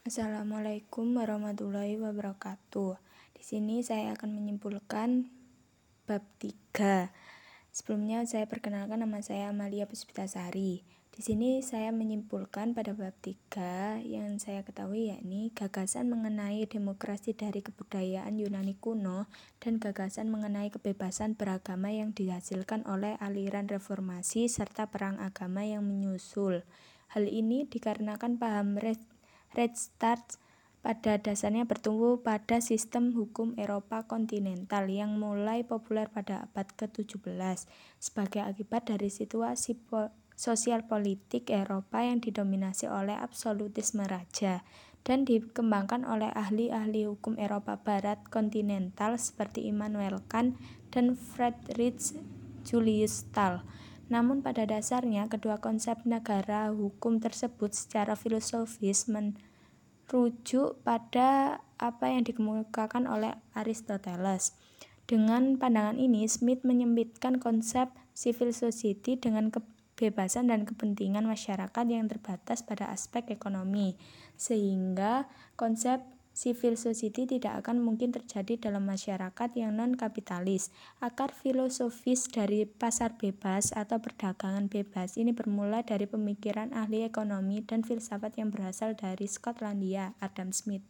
Assalamualaikum warahmatullahi wabarakatuh. Di sini saya akan menyimpulkan bab 3. Sebelumnya saya perkenalkan nama saya Amalia Puspitasari. Di sini saya menyimpulkan pada bab 3 yang saya ketahui yakni gagasan mengenai demokrasi dari kebudayaan Yunani kuno dan gagasan mengenai kebebasan beragama yang dihasilkan oleh aliran reformasi serta perang agama yang menyusul. Hal ini dikarenakan paham Rechtsstaat pada dasarnya bertumbuh pada sistem hukum Eropa kontinental yang mulai populer pada abad ke-17 sebagai akibat dari situasi po sosial politik Eropa yang didominasi oleh absolutisme raja dan dikembangkan oleh ahli-ahli hukum Eropa Barat kontinental seperti Immanuel Kant dan Friedrich Julius Stahl. Namun pada dasarnya kedua konsep negara hukum tersebut secara filosofis merujuk pada apa yang dikemukakan oleh Aristoteles. Dengan pandangan ini, Smith menyempitkan konsep civil society dengan kebebasan dan kepentingan masyarakat yang terbatas pada aspek ekonomi, sehingga konsep civil society tidak akan mungkin terjadi dalam masyarakat yang non-kapitalis. Akar filosofis dari pasar bebas atau perdagangan bebas ini bermula dari pemikiran ahli ekonomi dan filsafat yang berasal dari Skotlandia, Adam Smith.